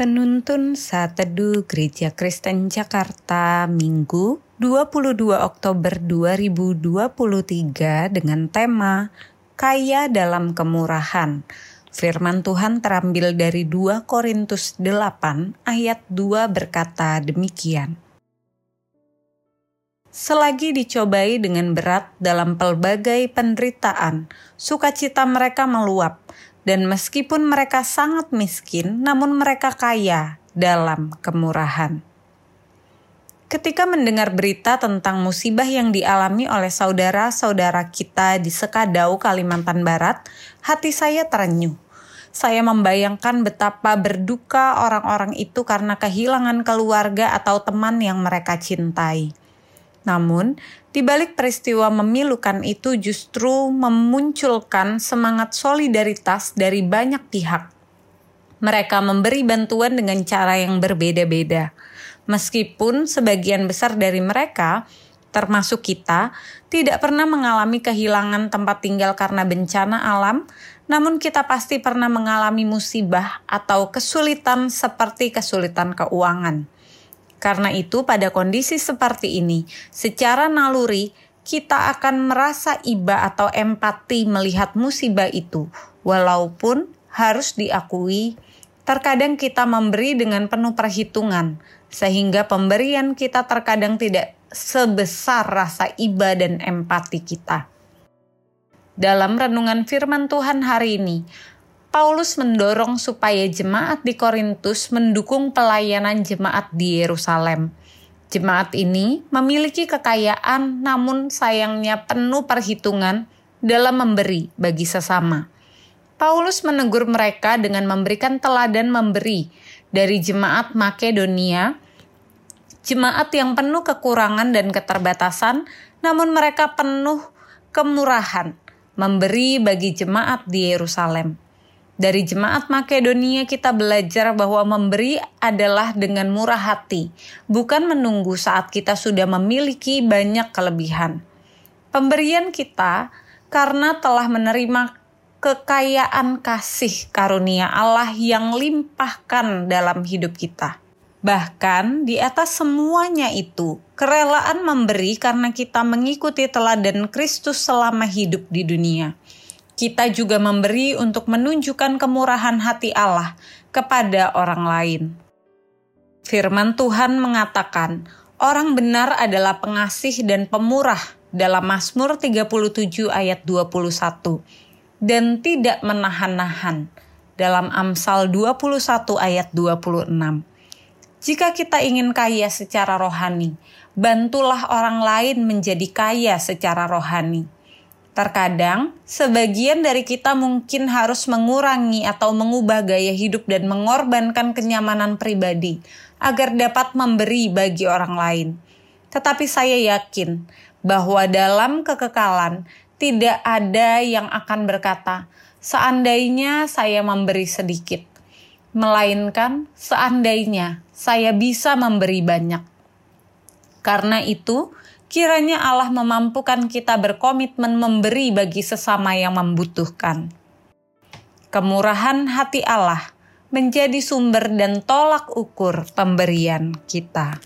Penuntun Saat Teduh Gereja Kristen Jakarta Minggu 22 Oktober 2023 dengan tema Kaya dalam Kemurahan. Firman Tuhan terambil dari 2 Korintus 8 ayat 2 berkata demikian. Selagi dicobai dengan berat dalam pelbagai penderitaan, sukacita mereka meluap, dan meskipun mereka sangat miskin, namun mereka kaya dalam kemurahan. Ketika mendengar berita tentang musibah yang dialami oleh saudara-saudara kita di Sekadau, Kalimantan Barat, hati saya terenyuh. Saya membayangkan betapa berduka orang-orang itu karena kehilangan keluarga atau teman yang mereka cintai. Namun, di balik peristiwa memilukan itu justru memunculkan semangat solidaritas dari banyak pihak. Mereka memberi bantuan dengan cara yang berbeda-beda. Meskipun sebagian besar dari mereka, termasuk kita, tidak pernah mengalami kehilangan tempat tinggal karena bencana alam, namun kita pasti pernah mengalami musibah atau kesulitan seperti kesulitan keuangan karena itu, pada kondisi seperti ini, secara naluri kita akan merasa iba atau empati melihat musibah itu, walaupun harus diakui, terkadang kita memberi dengan penuh perhitungan, sehingga pemberian kita terkadang tidak sebesar rasa iba dan empati kita. Dalam renungan Firman Tuhan hari ini, Paulus mendorong supaya jemaat di Korintus mendukung pelayanan jemaat di Yerusalem. Jemaat ini memiliki kekayaan, namun sayangnya penuh perhitungan dalam memberi bagi sesama. Paulus menegur mereka dengan memberikan teladan memberi dari jemaat Makedonia, jemaat yang penuh kekurangan dan keterbatasan, namun mereka penuh kemurahan memberi bagi jemaat di Yerusalem. Dari jemaat Makedonia kita belajar bahwa memberi adalah dengan murah hati, bukan menunggu saat kita sudah memiliki banyak kelebihan. Pemberian kita karena telah menerima kekayaan kasih karunia Allah yang limpahkan dalam hidup kita. Bahkan di atas semuanya itu, kerelaan memberi karena kita mengikuti teladan Kristus selama hidup di dunia kita juga memberi untuk menunjukkan kemurahan hati Allah kepada orang lain. Firman Tuhan mengatakan, orang benar adalah pengasih dan pemurah dalam Mazmur 37 ayat 21 dan tidak menahan-nahan dalam Amsal 21 ayat 26. Jika kita ingin kaya secara rohani, bantulah orang lain menjadi kaya secara rohani Terkadang, sebagian dari kita mungkin harus mengurangi atau mengubah gaya hidup dan mengorbankan kenyamanan pribadi agar dapat memberi bagi orang lain. Tetapi saya yakin bahwa dalam kekekalan tidak ada yang akan berkata, "Seandainya saya memberi sedikit," melainkan seandainya saya bisa memberi banyak. Karena itu, Kiranya Allah memampukan kita berkomitmen memberi bagi sesama yang membutuhkan. Kemurahan hati Allah menjadi sumber dan tolak ukur pemberian kita.